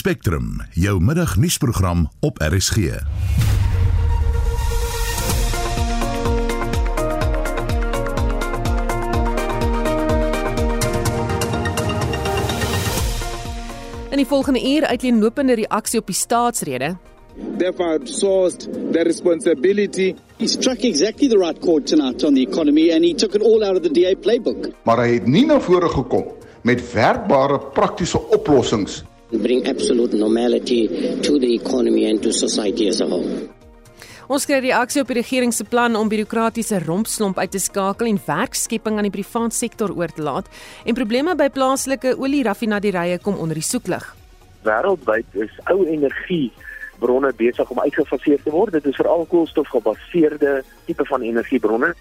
Spectrum, jou middagnuusprogram op RSG. In die volgende uur uitleenlopende reaksie op die staatsrede. Therefore, outsourced the responsibility He struck exactly the right chord tonight on the economy and he took it all out of the DA playbook. maar hy het nie na vore gekom met werkbare praktiese oplossings bring absolute normality to the economy and to society as a whole. Ons kry reaksie op die regering se plan om bureaukratiese rompslomp uit te skakel en werkskepping aan die private sektor oor te laat en probleme by plaaslike olieraffinaderye kom onder die soeklig. wêreldwyd is ou energie bronne besig om uitgefaseer te word. Dit is veral koolstofgebaseerde tipe van energiebronne.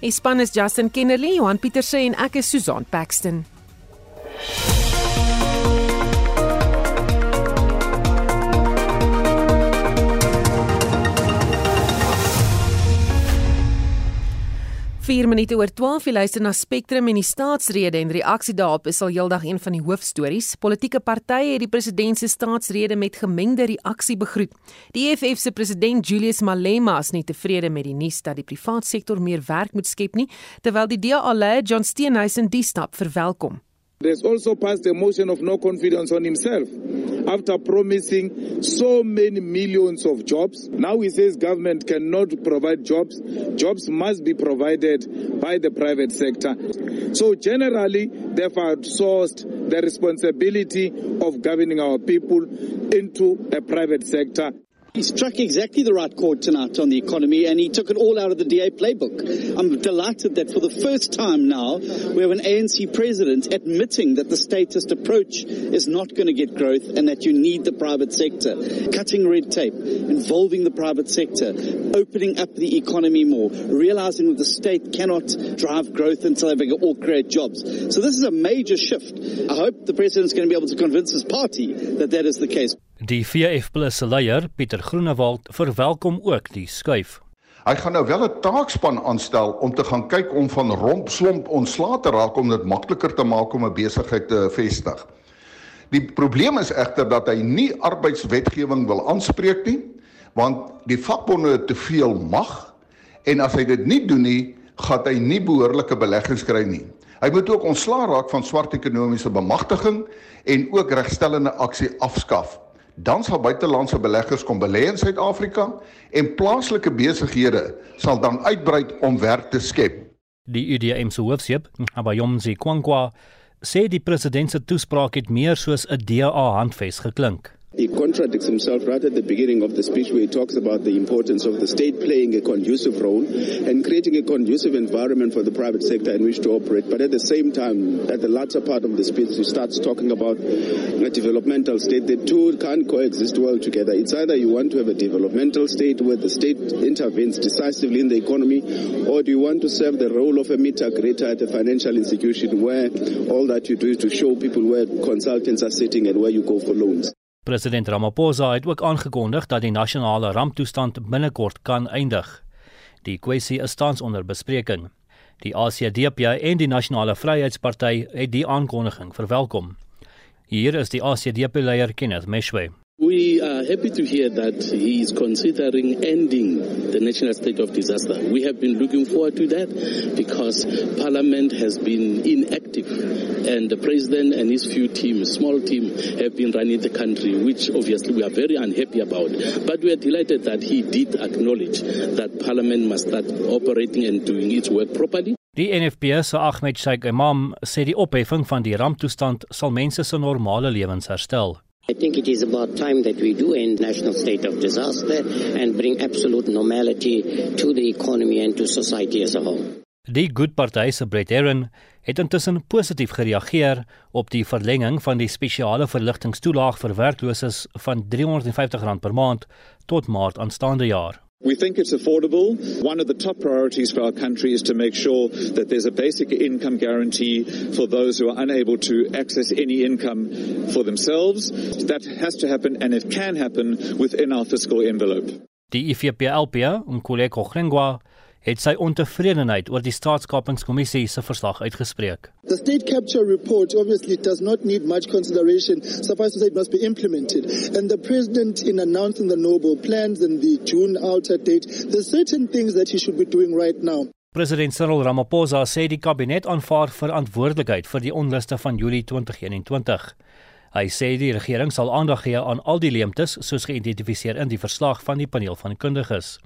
Die span is Justin Kennerly, Johan Pieterse en ek is Susan Paxton. Vier minute oor 12 jy luister na Spectrum en die staatsrede en reaksie daarop is al heeldag een van die hoofstories. Politieke partye het die president se staatsrede met gemengde reaksie begroet. Die EFF se president Julius Malema is nie tevrede met die nuus dat die private sektor meer werk moet skep nie, terwyl die DA John Steenhuisen die stap verwelkom. There's also passed a motion of no confidence on himself after promising so many millions of jobs. Now he says government cannot provide jobs. Jobs must be provided by the private sector. So generally, they've outsourced the responsibility of governing our people into a private sector. He struck exactly the right chord tonight on the economy and he took it all out of the DA playbook. I'm delighted that for the first time now we have an ANC president admitting that the statist approach is not going to get growth and that you need the private sector. Cutting red tape, involving the private sector, opening up the economy more, realizing that the state cannot drive growth until they all create jobs. So this is a major shift. I hope the president's going to be able to convince his party that that is the case. Die VF se leier, Pieter Groenewald, verwelkom ook die skuif. Hy gaan nou wel 'n taakspan aanstel om te gaan kyk om van rompslomp ontslae te raak om dit makliker te maak om 'n besigheid te vestig. Die probleem is egter dat hy nie arbeidswetgewing wil aanspreek nie, want die vakbonde het te veel mag en as hy dit nie doen nie, gaan hy nie behoorlike beleggings kry nie. Hy moet ook ontslaa raak van swart ekonomiese bemagtiging en ook regstellende aksie afskaf. Dan sal buitelandse beleggers kom belê in Suid-Afrika en plaaslike besighede sal dan uitbrei om werk te skep. Die UDM se hoofseep, Abayomzi Kwankwa, sê die president se toespraak het meer soos 'n DA handves geklink. He contradicts himself right at the beginning of the speech where he talks about the importance of the state playing a conducive role and creating a conducive environment for the private sector in which to operate. But at the same time, at the latter part of the speech, he starts talking about a developmental state. The two can't coexist well together. It's either you want to have a developmental state where the state intervenes decisively in the economy, or do you want to serve the role of a integrator at a financial institution where all that you do is to show people where consultants are sitting and where you go for loans. President Ramaphosa het ook aangekondig dat die nasionale ramptoestand binnekort kan eindig. Die kwessie is tans onder bespreking. Die ACDP en die Nasionale Vryheidsparty het die aankondiging verwelkom. Hier is die ACDP-leier Kenneth Meshwe. We are happy to hear that he is considering ending the national state of disaster. We have been looking forward to that because Parliament has been inactive and the President and his few teams, small team, have been running the country, which obviously we are very unhappy about. But we are delighted that he did acknowledge that Parliament must start operating and doing its work properly. Die NFP se Ahmed Sheikh Imam sê die opheffing van die ramptoestand sal mense se normale lewens herstel. I think it is about time that we do end national state of disaster and bring absolute normality to the economy and to society as a whole. Die Good Party se Brett Aaron het intussen positief gereageer op die verlenging van die spesiale verligtingstoelaag vir werklooses van R350 per maand tot Maart aanstaande jaar. We think it's affordable. One of the top priorities for our country is to make sure that there's a basic income guarantee for those who are unable to access any income for themselves. That has to happen and it can happen within our fiscal envelope. Die IFP-LP, Nkuleko Grengwa, het sy ontevredenheid oor die staatskapingskommissie se verslag uitgespreek. The state capture report obviously does not need much consideration. Suffice to say it must be implemented. And the president in announcing the Nobel plans and the June outer date, there's certain things that he should be doing right now. President Cyril Ramaphosa sê die kabinet aanvaar verantwoordelikheid vir die onluste van Julie 2021. Hy sê die regering sal aandag gee aan al die leemtes soos geïdentifiseer in die verslag van die paneel van kundiges.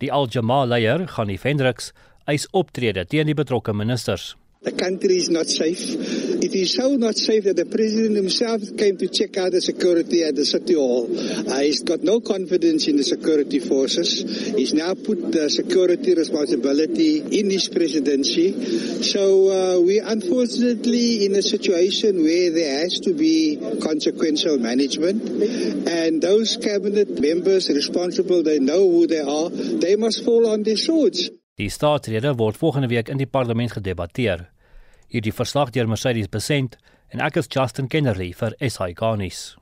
Die Al Jamaa leier, Gani Vendricks, eis optrede teen die betrokke ministers. The country is not safe. It is so not safe that the president himself came to check out the security at the city hall. Uh, he's got no confidence in the security forces. He's now put the security responsibility in his presidency. So uh, we unfortunately in a situation where there has to be consequential management and those cabinet members responsible, they know who they are, they must fall on their swords. Die staatsrede word volgende week in die parlement gedebatteer. Hierdie verslag deur Mercedes Besent en ek is Justin Kennerly vir SI Garnis.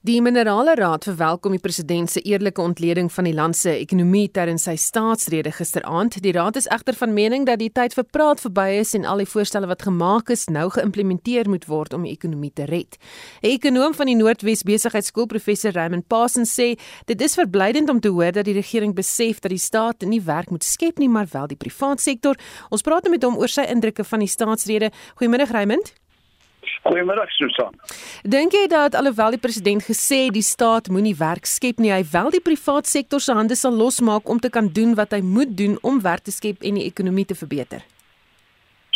Die Minerale Raad verwelkom die president se eerlike ontleding van die land se ekonomie tydens sy staatsrede gisteraand. Die raad is egter van mening dat die tyd vir praat verby is en al die voorstelle wat gemaak is nou geïmplementeer moet word om die ekonomie te red. 'n Ekonoom van die Noordwes Besigheidsskool, professor Raymond Parsons sê dit is verblydend om te hoor dat die regering besef dat die staat nie werk moet skep nie, maar wel die private sektor. Ons praat nou met hom oor sy indrukke van die staatsrede. Goeiemôre Raymond. Goeiemôre Susan. Dink jy dat alhoewel die president gesê die staat moenie werk skep nie, hy wel die privaat sektor se hande sal losmaak om te kan doen wat hy moet doen om werk te skep en die ekonomie te verbeter?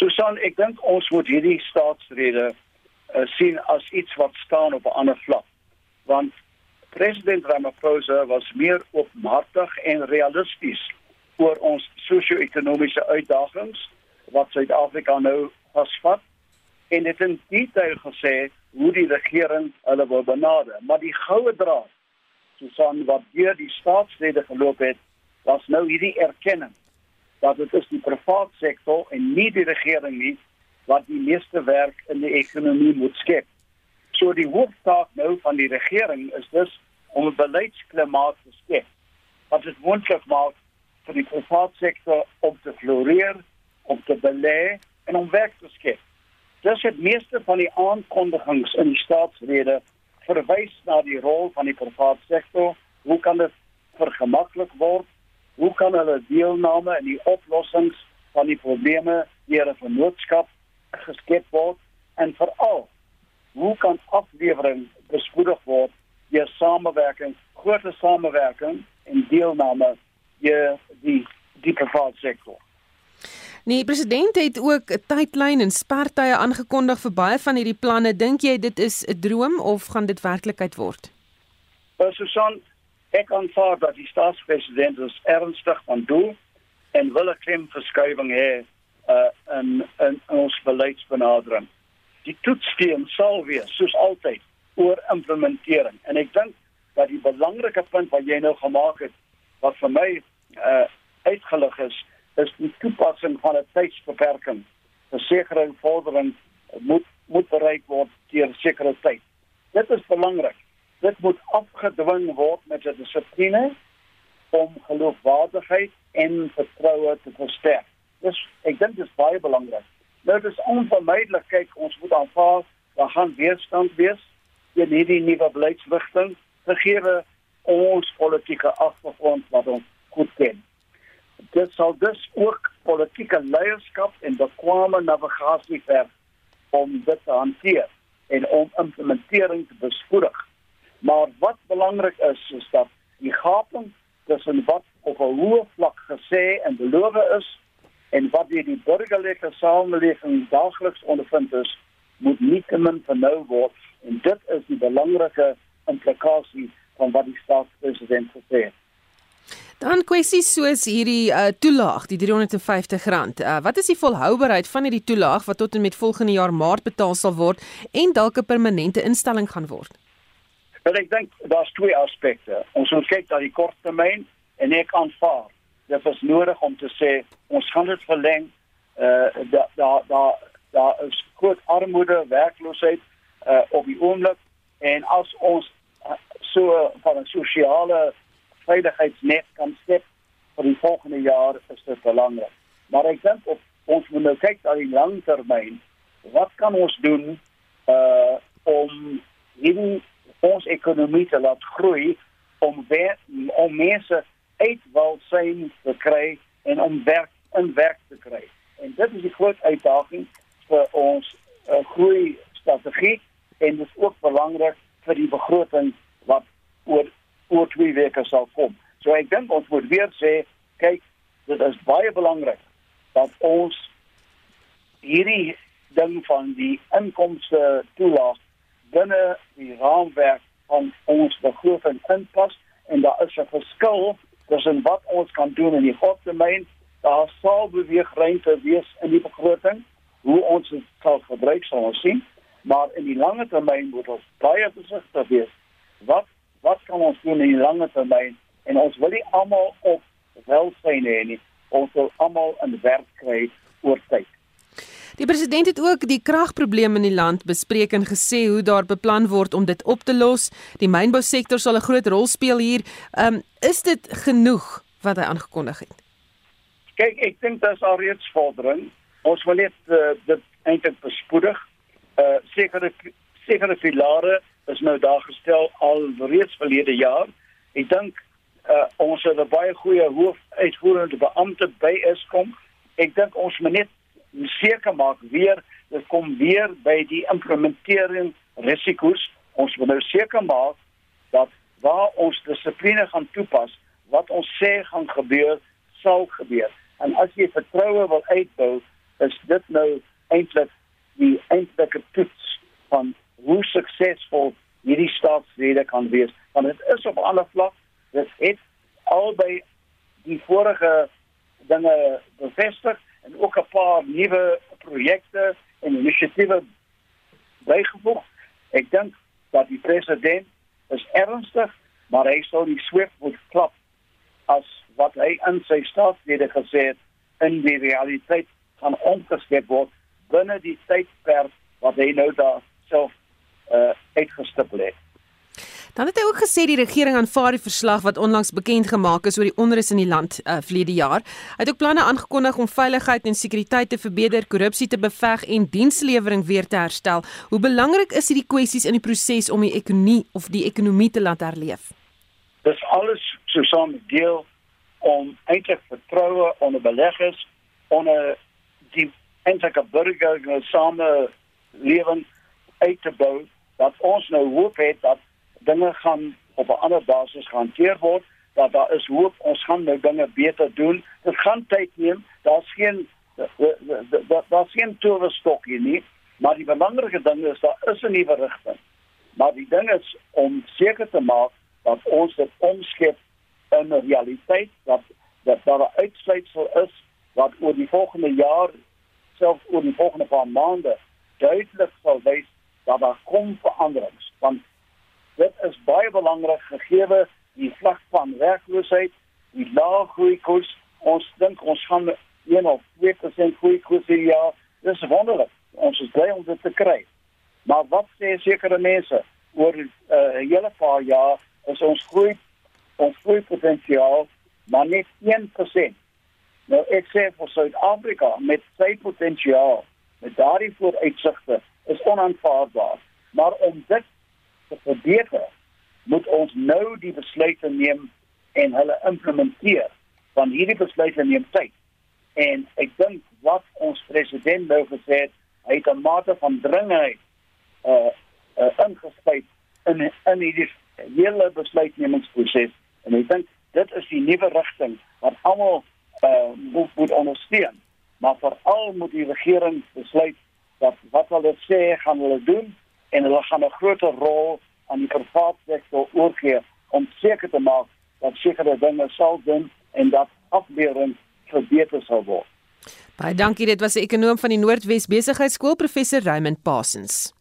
Susan, ek dink ons moet hierdie staatsrede uh, sien as iets wat staan op 'n ander vlak. Want president Ramaphosa was meer opmatig en realisties oor ons sosio-ekonomiese uitdagings wat Suid-Afrika nou vasvat en dit in detail gesê hoe die regering hulle wil benader. Maar die goue draad, Susan, wat deur die staatslede geloop het, was nou hierdie erkenning dat dit is die private sektor en nie die regering nie wat die meeste werk in die ekonomie moet skep. So die hooftaak nou van die regering is dus om 'n beleidsklimaat te skep wat dit moontlik maak vir die private sektor om te floreer, om te belê en om werk te skep. Dis het meeste van die aankondigings in die staatsrede verwys na die rol van die private sektor. Hoe kan dit vergemaklik word? Hoe kan hulle deelname in die oplossings van die probleme deur 'n vennootskap geskep word? En veral, hoe kan aflewering bespoedig word deur samewerking, groter samewerking en deelname deur die die private sektor? Nee, president het ook 'n tydlyn en spertye aangekondig vir baie van hierdie planne. Dink jy dit is 'n droom of gaan dit werklikheid word? Wel, Susan, ek aanvaar dat die staatspresident is ernstig van doel en wil 'n klemverskywing hê uh in in ons beleidsbenadering. Die toetssteen sal wees soos altyd oor implementering en ek dink dat die belangrike punt wat jy nou gemaak het wat vir my uh uitgelig is is die toepassing van 'n tydsbeperking. 'n Sekere vordering moet moet bereik word 'n sekere tyd. Dit is belangrik. Dit moet afgedwing word met 'n dissipline om geloofwaardigheid en vertroue te versterk. Dis ek dink dit is baie belangrik. Nou dis onvermydelik kyk ons moet aanvaar daar gaan weerstand wees teen hierdie nuwe beleidsrigting gegee ons politieke agtergrond wat ons goed ken dit sal dus ook politieke leierskap en bekwame navigasie verg om dit te hanteer en om implementering te bespoedig. Maar wat belangrik is is dat die gaping tussen wat op 'n hoë vlak gesê en beloof is en wat deur die burgerlike samelewing daagliks ondervind is, moet nie te min vernou word en dit is die belangrike implikasie van wat die staatspresident gesê het. Dan kwessies soos hierdie uh, toelaag, die R350. Uh, wat is die volhoubaarheid van hierdie toelaag wat tot en met volgende jaar Maart betaal sal word en dalk 'n permanente instelling gaan word? Wel ek dink daar's twee aspekte. Ons moet kyk na die korttermyn en ek aanvaar dit is nodig om te sê ons gaan dit verleng. Uh daar daar daar daar is groot armoede, werkloosheid uh op die oomblik en as ons uh, so van 'n sosiale veiligheidsnet kan skep, vir die volgende jaar is dit belangrik. Maar ek dink op ons moet nou kyk na die langtermyn. Wat kan ons doen uh om hierdie ons ekonomie te laat groei om weer, om mense uit wil sien te kry en om werk in werk te kry. En dit is die groot uitdaging vir ons uh, groei strategie en dit is ook belangrik vir die begroting wat oor oor twee weke sal kom. So ek dink ons moet weer sê, kyk, dit is baie belangrik dat ons hierdie ding van die inkomste toelaat binne die raamwerk van ons begroting inpas en daar is 'n verskil tussen wat ons kan doen in die termyn. Daar sal beweegruimte wees in die begroting hoe ons dit sal gebruik sal ons sien, maar in die lange termyn moet ons baie versigtig wees. Wat wat kan ons doen in die lange termyn en ons wil nie almal op welsyn hê nie. Ons wil almal in werk kry oor tyd. Die president het ook die kragprobleme in die land bespreek en gesê hoe daar beplan word om dit op te los. Die mynbousektor sal 'n groot rol speel hier. Um is dit genoeg wat hy aangekondig het? Kyk, ek dink dit is al reeds vordering. Ons wil net uh, dit eintlik bespoedig. Uh sekere sekere filare is nou daar gestel al reeds verlede jaar. Ek dink uh ons het 'n baie goeie hoofuitvoerende beampte by Eskom. Ek dink ons moet net seker maak weer dit kom weer by die implementering risiko's ons moet nou seker maak dat waar ons dissipline gaan toepas wat ons sê gaan gebeur sal gebeur en as jy vertroue wil uitbou is dit nou eintlik die eintlike toets van hoe suksesvol hierdie staatsrede kan wees want dit is op alle vlak dit het albei die vorige dinge bevestig en ook 'n paar nuwe projekte en inisiatiewe bygevoeg. Ek dink dat die president is ernstig, maar hy sou nie swift moet klap as wat hy in sy staatslede gesê het in die realiteit gaan omgeskep word binne die tydperk wat hy nou daar self uh, uitgestipel het. Dan het hy ook gesê die regering aanvaar die verslag wat onlangs bekend gemaak is oor die onrus in die land uh, verlede jaar. Hy het ook planne aangekondig om veiligheid en sekuriteit te verbeter, korrupsie te beveg en dienslewering weer te herstel. Hoe belangrik is hierdie kwessies in die proses om die ekonomie of die ekonomie te laat herleef? Dis alles so saam deel om eintlik vertroue onder beleggers onder die eintlik burger same lewens uit te bou dat ons nou hoop het dat dinge gaan op 'n ander basis gehanteer word dat daar is hoop ons gaan nou dinge beter doen. Dit gaan tyd neem daar's geen daar's geen toerstok hier nie maar die belangrike ding is daar is 'n nuwe rigting maar die ding is om seker te maak dat ons dit omskep in 'n realiteit dat dat daar 'n uitsluitsel is wat oor die volgende jaar selfs oor die volgende paar maande duidelik sal wys dat daar kom veranderings want dit is baie belangrik gegee die vlak van werkloosheid, die lae groei koers. Ons dink ons gaan 1 of 2% groei koers hier ja. Dis wonderlik. Ons is bly om dit te kry. Maar wat sê sekere mense oor 'n uh, hele paar jaar is ons groei ons groei potensiaal maar net 1%. Nou ek sê vir Suid-Afrika met sy potensiaal, met daardie vooruitsigte is onaanvaarbaar. Maar om dit te verbeter, moet ons nou die besluite neem en hulle implementeer. Van hierdie besluite neem tyd. En ek dink wat ons president nou gesê het, hy het 'n mate van dringendheid uh, uh ingespuit in in hierdie hele besluitnemingsproses. En ek dink dit is die nuwe rigting wat almal uh moet, moet ondersteun. Maar veral moet die regering besluit dat wat hulle sê gaan hulle doen en hulle gaan 'n groter rol aan die private sektor oorgee om seker te maak dat sekere dinge sal doen en dat aflewering verbeter sal word. Baie dankie, dit was 'n ekonom van die Noordwes Besigheidsskool professor Raymond Parsons.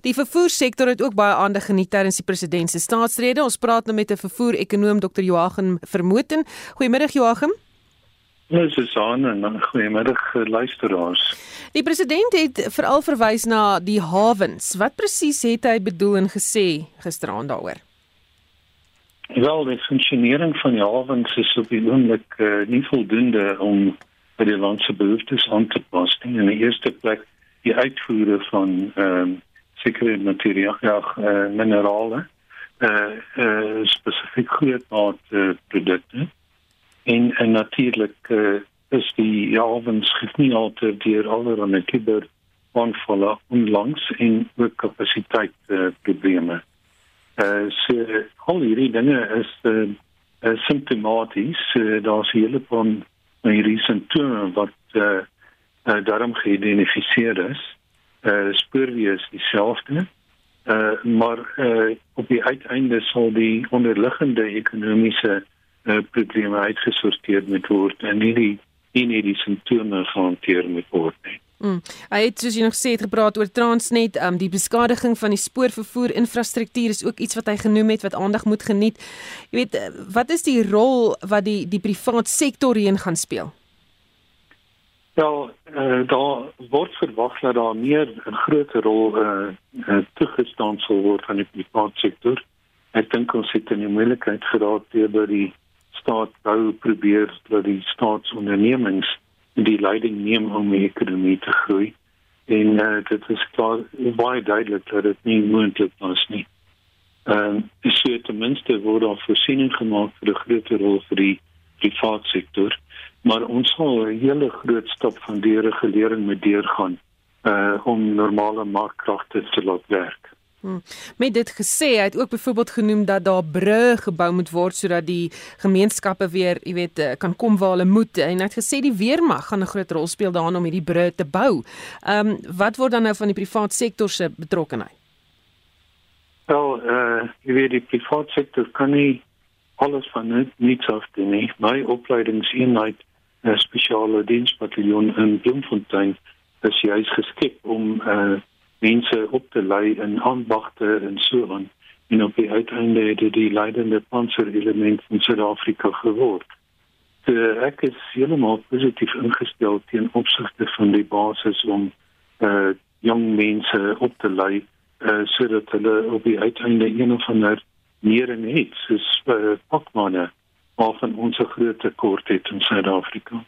Die vervoersektor het ook baie aandag geniet tydens die president se staatsrede. Ons praat nou met 'n vervoer-ekonoom Dr. Joachim Vermoten. Goeiemiddag Joachim. Ja, Susan en goeiemiddag eh, luisteraars. Die president het veral verwys na die hawens. Wat presies het hy bedoel en gesê gisteraand daaroor? Wel, die funksionering van die hawens is op die oomblik uh, nie voldoende om by die land se behoeftes aan te pas nie. In die eerste plek die uitvoere van ehm um, sekere materiale, ja, uh, minerale, eh uh, uh, spesifiek grootmaat uh, produkte. En en natuurlik uh, is die nie altyd deur allerlei kiber aanvalle onlangs en ook kapasiteit uh, probleme. Eh uh, so al hierdie dinge is eh uh, uh, simptomaties. Uh, Daar's hele paar hierdie simptome wat eh uh, uh, daarom geïdentifiseer is. Eh uh, spoorweë is dieselfde. Eh uh, maar eh uh, op die uiteinde sal die onderliggende ekonomiese eh uh, probleme uitgesorteer moet word en nie die nie nie die simptome gehanteer moet word nie. Mm. Hy het soos jy nog sê het gepraat oor Transnet, um, die beskadiging van die spoorvervoer infrastruktuur is ook iets wat hy genoem het wat aandag moet geniet. Jy weet, eh, wat is die rol wat die die privaat sektor hierin gaan speel? Wel, uh, daar word verwag dat daar meer 'n groter rol uh, uh, toegestaan sal word van die privaat sektor. Ek dink ons het in die moontlikheid geraak deur die staat wou probeer dat die staatsondernemings die leiding neem om die ekonomie te groei. En uh, dit is klaar baie duidelik dat dit nie moontlik was nie. Ehm um, so ten minste word daar voorsiening gemaak vir 'n groter rol vir die private sektor, maar ons sal 'n hele groot stap van deregulering moet deurgaan uh om normale markkragte te laat werk. Hmm. Met dit gesê, hy het ook byvoorbeeld genoem dat daar brûe gebou moet word sodat die gemeenskappe weer, jy weet, eh, kan kom waar hulle moet. En hy het gesê die weermag gaan 'n groot rol speel daarin om hierdie brûe te bou. Ehm um, wat word dan nou van die private sektor se betrokkeheid? Wel, eh uh, jy weet die private sektor kan nie alles van niets af doen nie. My opleidingseenheid, 'n spesiale diensbataljon in Bloemfontein, is juis geskep om eh uh, mense op te lei in aanbagte en so aan en op die uiteinde het dit die leidende panserelement van Suid-Afrika geword. So, ek is heeltemal positief ingestel teen opsigte van die basis om uh jong mense op te lei uh sodat hulle op die uiteinde een of ander meer en iets soos uh, pakmanne waarvan ons 'n groot tekort het in Suid-Afrika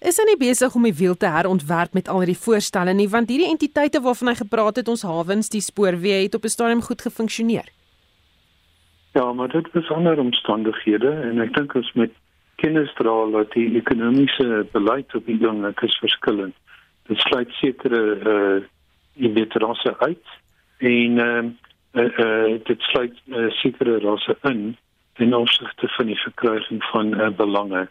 is hy nie besig om die wiel te herontwerp met al hierdie voorstelle nie want hierdie entiteite waarvan hy gepraat het ons hawens die spoorweë het op 'n stadium goed gefunksioneer. Ja, maar dit is ander omstandighede en ek dink ons met kennis dra dat die ekonomiese beleid op die oomblik is verskillend. Dit sluit sekere uh individuele uit en ehm uh, uh, uh, dit sluit uh, sekere rasse in in opsigte van die verkryging van uh, belange.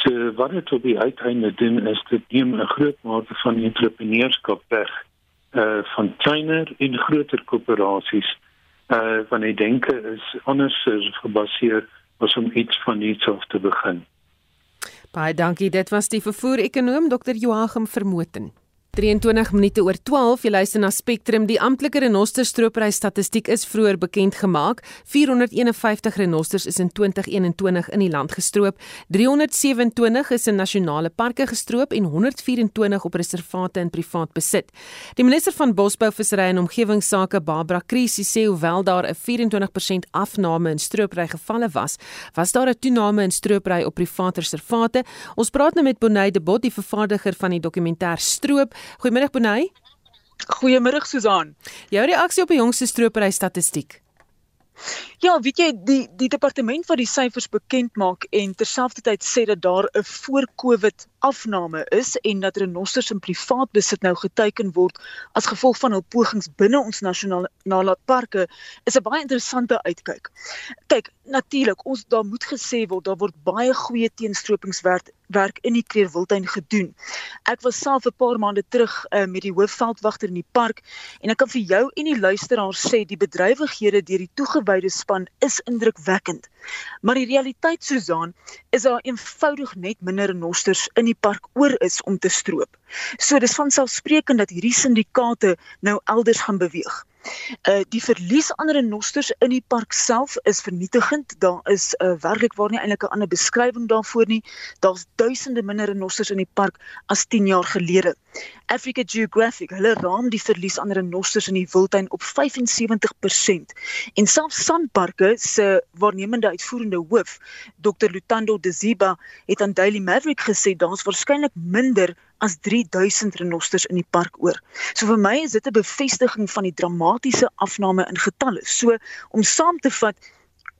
So wat dit op die uiteinde doen is dit neem 'n groot mate van entrepreneurskap weg uh van kleiner en groter koöperasies uh van die denke is anders gebaseer as om iets van iets af te begin. Baie dankie. Dit was die vervoer-ekonoom Dr. Joachim Vermoten. 23 minute oor 12 jy luister na Spectrum. Die amptelike renosterstropery statistiek is vroeër bekend gemaak. 451 renosters is in 2021 in die land gestroop. 327 is in nasionale parke gestroop en 124 op reservate in privaat besit. Die minister van bosbou visserry en omgewingsake Barbara Krisi sê hoewel daar 'n 24% afname in stropery gevalle was was daar 'n toename in stropery op private reservate. Ons praat nou met Bonnie de Bot die vervaardiger van die dokumentêr stroop Goeiemôre Bonnie. Goeiemôre Susan. Jou reaksie op die jongste stropery statistiek. Ja, weet jy, die die departement wat die syfers bekend maak en terselfdertyd sê dat daar 'n voor-Covid afname is en dat renosters in privaat besit nou geteken word as gevolg van hul pogings binne ons nasionale nalaatparke is 'n baie interessante uitkyk. Kyk, natuurlik, ons daar moet gesê word daar word baie goeie teenstropingswerk werk in die Kleurwiltuin gedoen. Ek was self 'n paar maande terug uh, met die hoofveldwagter in die park en ek kan vir jou en die luisteraars sê die bedrywighede deur die toegewyde span is indrukwekkend. Maar die realiteit Susan is daar eenvoudig net minder renosters in die park oor is om te stroop. So dis van selfsprekend dat hierdie syndikaate nou elders gaan beweeg. Uh die verlies aan renosters in die park self is vernietigend. Daar is uh, werklik waar nie eintlik 'n ander beskrywing daarvoor nie. Daar's duisende minder renosters in die park as 10 jaar gelede. Africa Geographic, hulle raam die verlies aan renosters in die wildtuin op 75%. En selfs Sanparks se waarnemende uitvoerende hoof, Dr. Lutando Deziba, het aan Daily Maverick gesê daar's waarskynlik minder as 3000 renosters in die park oor. So vir my is dit 'n bevestiging van die dramatiese afname in getalle. So om saam te vat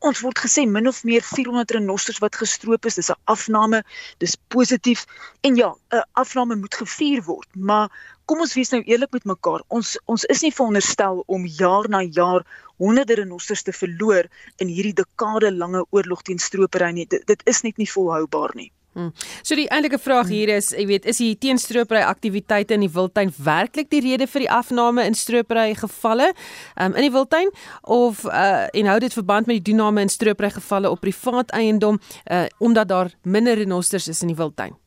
Ons word gesê min of meer 400 renosters wat gestroop is. Dis 'n afname. Dis positief. En ja, 'n afname moet gevier word, maar kom ons wees nou eerlik met mekaar. Ons ons is nie veronderstel om jaar na jaar honderde renosters te verloor in hierdie dekade lange oorlog teen stropery nie. Dit, dit is net nie volhoubaar nie. Hmm. So die eintlike vraag hier is, jy weet, is die teenstropery aktiwiteite in die wildtuin werklik die rede vir die afname in stropery gevalle um, in die wildtuin of uh, en hou dit verband met die toename in stropery gevalle op privaat eiendom uh, omdat daar minder renosters is in die wildtuin?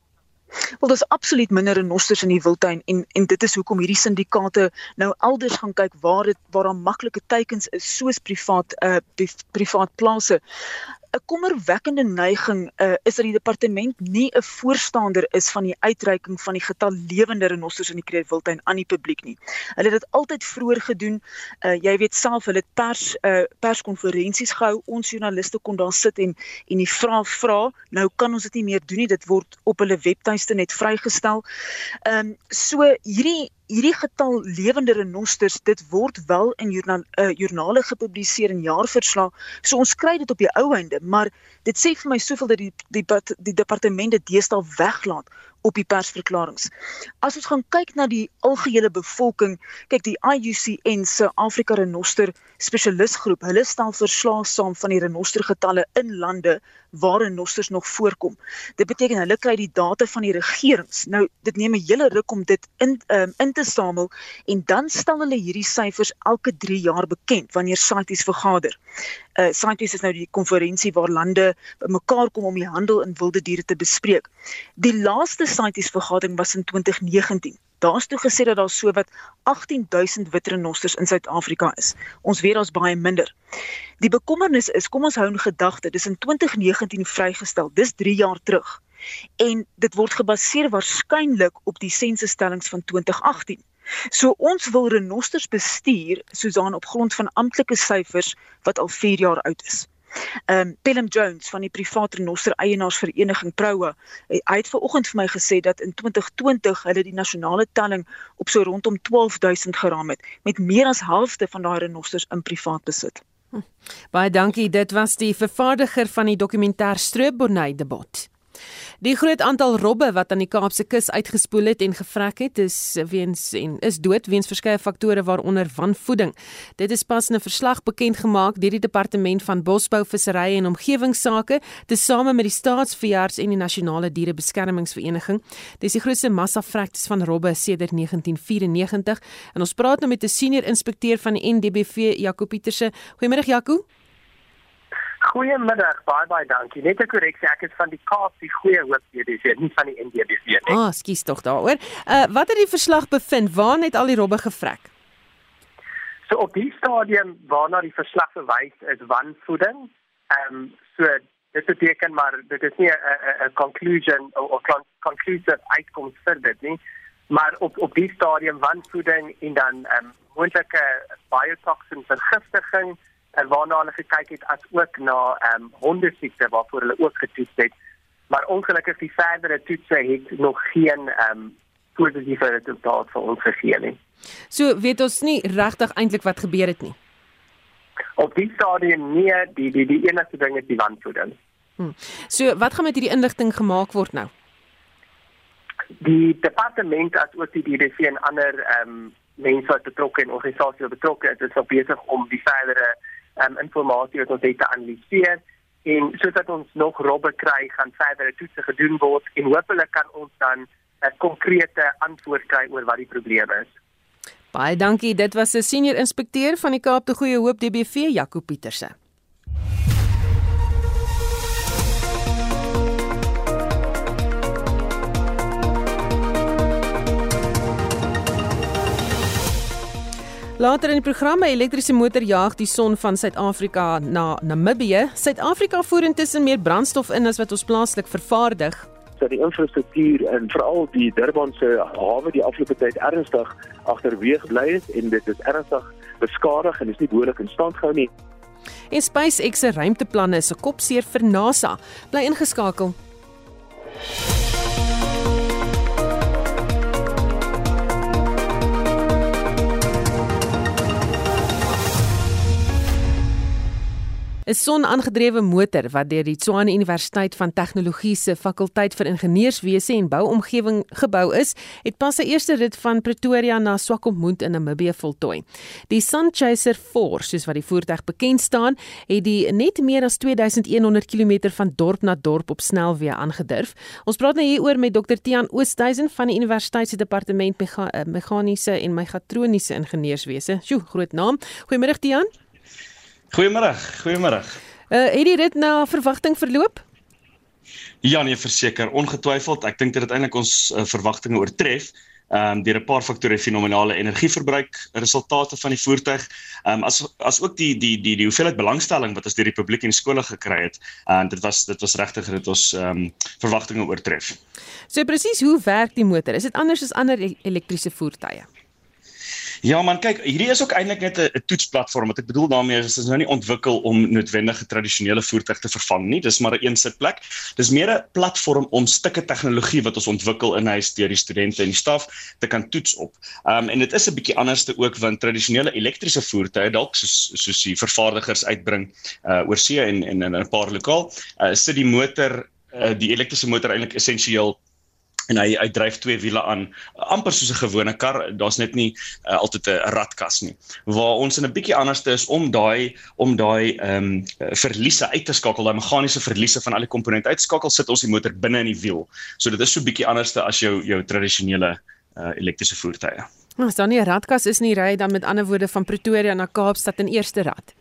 Wel dis absoluut minder renosters in die wildtuin en en dit is hoekom hierdie syndikaate nou elders gaan kyk waar dit waar daar maklike teikens is soos privaat uh privaat plase. 'n kommerwekkende neiging uh, is dat die departement nie 'n voorstander is van die uitreiking van die getal lewende renosters in die Kreet Wildtuin aan die publiek nie. Hulle het dit altyd vroeër gedoen. Uh, jy weet self, hulle het pers uh, perskonferensies gehou. Ons joernaliste kon daar sit en en die vrae vra. Nou kan ons dit nie meer doen nie. Dit word op hulle webtuiste net vrygestel. Ehm um, so hierdie hierdie getal lewende renosters dit word wel in joernal, uh, joernale gepubliseer in jaarverslae so ons kry dit op die ou einde maar dit sê vir my soveel dat die die, die departemente deesdae weglaat op die persverklaringe. As ons gaan kyk na die algehele bevolking, kyk die IUCN se Afrika renoster spesialisgroep, hulle stel verslae saam van die renostergetalle in lande waar renosters nog voorkom. Dit beteken hulle kry die data van die regerings. Nou dit neem 'n hele ruk om dit in um, in te samel en dan stel hulle hierdie syfers elke 3 jaar bekend wanneer CITES vergader. Uh CITES is nou die konferensie waar lande bymekaar kom om die handel in wilde diere te bespreek. Die laaste CITES vergadering was in 2019. Daar's toe gesê dat daar so wat 18000 wit renosters in Suid-Afrika is. Ons weet daar's baie minder. Die bekommernis is, kom ons hou in gedagte, dis in 2019 vrygestel. Dis 3 jaar terug. En dit word gebaseer waarskynlik op die sensustellings van 2018. So ons wil renosters bestuur soos aan op grond van amptelike syfers wat al 4 jaar oud is. Ehm um, Pelham Jones van die private renoster eienaarsvereniging Proua, hy het vanoggend vir my gesê dat in 2020 hulle die nasionale telling op so rondom 12000 geraam het met meer as halfte van daai renosters in privaat besit. Hm. Baie dankie. Dit was die vervaardiger van die dokumentêr Stroopbonney debat. Die groot aantal robbe wat aan die Kaapse kus uitgespoel het en gevrek het, is weens en is dood weens verskeie faktore waaronder wanvoeding. Dit is pas in 'n verslag bekend gemaak deur die Departement van Bosbou, Visserye en Omgewingsake, tesame met die Staatsveearts en die Nasionale Dierebeskermingsvereniging. Dit is die grootste massa-vrektes van robbe sedert 1994 en ons praat nou met 'n senior inspekteur van die NDBV, Jaco Pieterse. Goeiemôre Jaco. Goeiemiddag, baie baie dankie. Net 'n korreksie, ek is van die Kaap, die Goeie Hoop DBV, nie van die NDBV nie. Ah, oh, skus tog daaroor. Uh wat het die verslag bevind? Waar het al die robbe gevrek? So op die stadium waarna die verslag verwys is wanvoeding. Ehm um, so dit beteken maar dit is nie 'n 'n conclusion of conclusive uitkoms vir dit nie, maar op op die stadium wanvoeding en dan ehm um, moontlike biotoxin vergiftiging en waarna hulle gekyk het as ook na ehm um, hondesiekte waarvoor hulle ook getoets het. Maar ongelukkig die verdere toetse het nog geen ehm um, positiewe resultate vir ons gegee nie. So weet ons nie regtig eintlik wat gebeur het nie. Op die stadium nie die die die enigste ding is die wanvoeding. Hmm. So wat gaan met hierdie inligting gemaak word nou? Die departement as ook die DDC en ander ehm um, mense wat betrokke en organisasies betrokke is, is besig om die verdere um, informasie wat ons het te analiseer en sodat ons nog robbe kry gaan verdere toetse gedoen word en hopelik kan ons dan 'n konkrete antwoord kry oor wat die probleem is. Baie dankie. Dit was 'n senior inspekteur van die Kaap te Goeie Hoop DBV, Jaco Pieterse. Later in die program 'n elektriese motor jaag die son van Suid-Afrika na Namibië. Suid-Afrika voer intussen meer brandstof in as wat ons plaaslik vervaardig. Dat die infrastruktuur en veral die Durban se hawe die afgelope tyd ernstig agterweeg bly het en dit is ernstig beskadig en is nie behoorlik in stand gehou nie. En SpaceX se ruimteplanne is 'n kopseer vir NASA. Bly ingeskakel. Is son-aangedrewe motor wat deur die Tshwane Universiteit van Tegnologie se fakulteit vir ingenieurswese en bouomgewing gebou is, het pas sy eerste rit van Pretoria na Swakopmund in Namibië voltooi. Die Sunchaser 4, soos wat die voertuig bekend staan, het die net meer as 2100 km van dorp na dorp op snelweë aangedurf. Ons praat nou hieroor met Dr. Tiaan Oosthuizen van die Universiteit se Departement Mega Meganiese en Megatroniese Ingenieurswese. Sjoe, groot naam. Goeiemôre Tiaan. Goeiemôre, goeiemôre. Uh het die rit na verwagting verloop? Ja, nee, verseker, ongetwyfeld. Ek dink dit het eintlik ons uh, verwagtinge oortref. Ehm um, deur 'n paar faktore fenominale energieverbruik, resultate van die voertuig, ehm um, as as ook die die die die hoeveelheid belangstelling wat ons deur die publiek en skole gekry het. En uh, dit was dit was regtig dit ons ehm um, verwagtinge oortref. So presies, hoe werk die motor? Is dit anders as ander e-, elektriese voertuie? Ja man, kyk, hierdie is ook eintlik net 'n toetsplatform. Wat ek bedoel daarmee is is nou nie ontwikkel om noodwendige tradisionele voertuig te vervang nie. Dis maar 'n een sitplek. Dis meer 'n platform om stukke tegnologie wat ons ontwikkel in huis deur die studente en die staf te kan toets op. Um en dit is 'n bietjie anderste ook want tradisionele elektriese voertuie dalk soos soos die vervaardigers uitbring uh oor see en en in 'n paar lokaal, uh, sit die motor uh, die elektriese motor eintlik essensieel en hy hy dryf twee wiele aan amper soos 'n gewone kar daar's net nie uh, altyd 'n radkas nie. Waar ons in 'n bietjie anderste is om daai om daai ehm um, verliese uit te skakel daai meganiese verliese van al die komponente uitskakel sit ons die motor binne in die wiel. So dit is so bietjie anderste as jou jou tradisionele uh, elektriese voertuie. As dan nie 'n radkas is nie ry dan met ander woorde van Pretoria na Kaapstad in eerste rad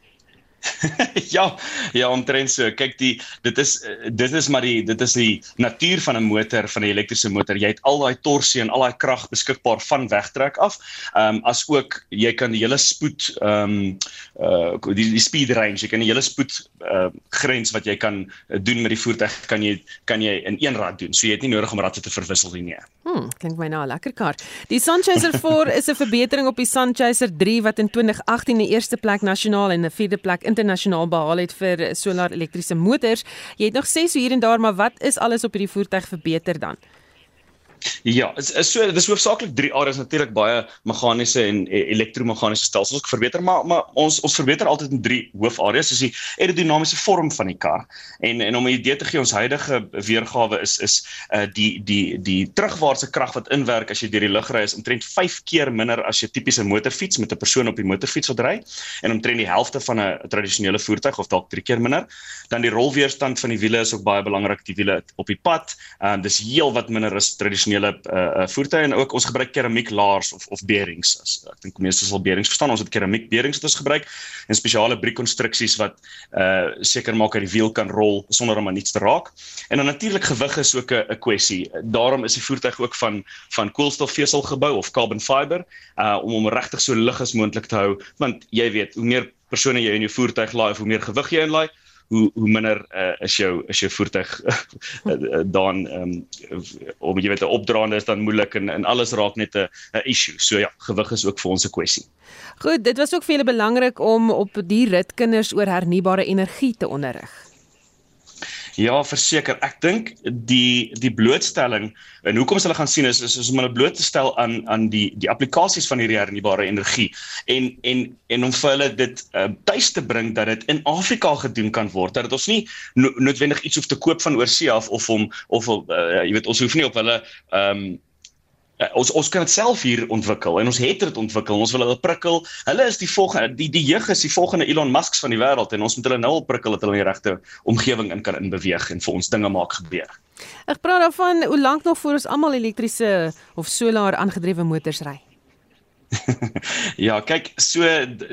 ja, ja, omtrent so. Kyk, die dit is dit is maar die dit is die natuur van 'n motor, van 'n elektriese motor. Jy het al daai torsie en al daai krag beskikbaar van wegtrek af. Ehm um, as ook jy kan die hele spoed ehm um, uh die, die speed range, jy kan die hele spoed uh grens wat jy kan doen met die voertuig kan jy kan jy in een rad doen. So jy het nie nodig om radde te verwissel nie. nie. Hm, klink my nou 'n lekker kar. Die Sunchaser 4 is 'n verbetering op die Sunchaser 3 wat in 2018 die eerste plek nasionaal en 'n vierde plek internasionaal behaal het vir solar elektriese motors. Jy het nog sê so hier en daar, maar wat is alles op hierdie voertuig verbeter dan? Ja, so dis hoofsaaklik drie areas natuurlik baie meganiese en e, elektromeganiese stelsels wat verbeter, maar maar ons ons verbeter altyd in drie hoofareas, dis die aerodinamiese vorm van die kar. En en om 'n idee te gee, ons huidige weergawe is is uh die die die terugwaartse krag wat inwerk as jy deur die lug ry is omtrent 5 keer minder as jy tipiese motorfiets met 'n persoon op die motorfiets wat ry en omtrent die helfte van 'n tradisionele voertuig of dalk 3 keer minder. Dan die rolweerstand van die wiele is ook baie belangrik, die wiele op die pad. Ehm uh, dis heel wat minder as tradisionele tradisionele uh, voertuie en ook ons gebruik keramiek laars of of bearings. As, ek dink meeste sal bearings verstaan. Ons het keramiek bearings wat ons gebruik en spesiale briekkonstruksies wat uh seker maak dat die wiel kan rol sonder om aan iets te raak. En dan natuurlik gewig is ook 'n kwessie. Daarom is die voertuig ook van van koolstofvesel gebou of carbon fiber uh om hom regtig so lig as moontlik te hou want jy weet hoe meer persone jy in jou voertuig laai of hoe meer gewig jy inlaai hoe hoe minder uh, is jou is jou voertuig uh, dan um, om jy weet 'n opdraande is dan moeilik en en alles raak net 'n issue. So ja, gewig is ook vir ons 'n kwessie. Goed, dit was ook vir julle belangrik om op die rit kinders oor hernubare energie te onderrig. Ja, verseker. Ek dink die die blootstelling en hoekom hulle gaan sien is is, is om hulle bloot te stel aan aan die die applikasies van hierdie hernubare energie en en en om vir hulle dit uh, tuis te bring dat dit in Afrika gedoen kan word. Dat ons nie no noodwendig iets hoef te koop van oorsee af of om of uh, jy weet ons hoef nie op hulle ehm um, Uh, ons ons kan dit self hier ontwikkel en ons het dit ontwikkel. Ons wil hulle prikkel. Hulle is die volgende die die jeug is die volgende Elon Musks van die wêreld en ons moet hulle nou al prikkel dat hulle in die regte omgewing in kan inbeweeg en vir ons dinge maak gebeur. Ek praat daarvan hoe lank nog voor ons almal elektriese of solar aangedrewe motors ry. ja, kyk, so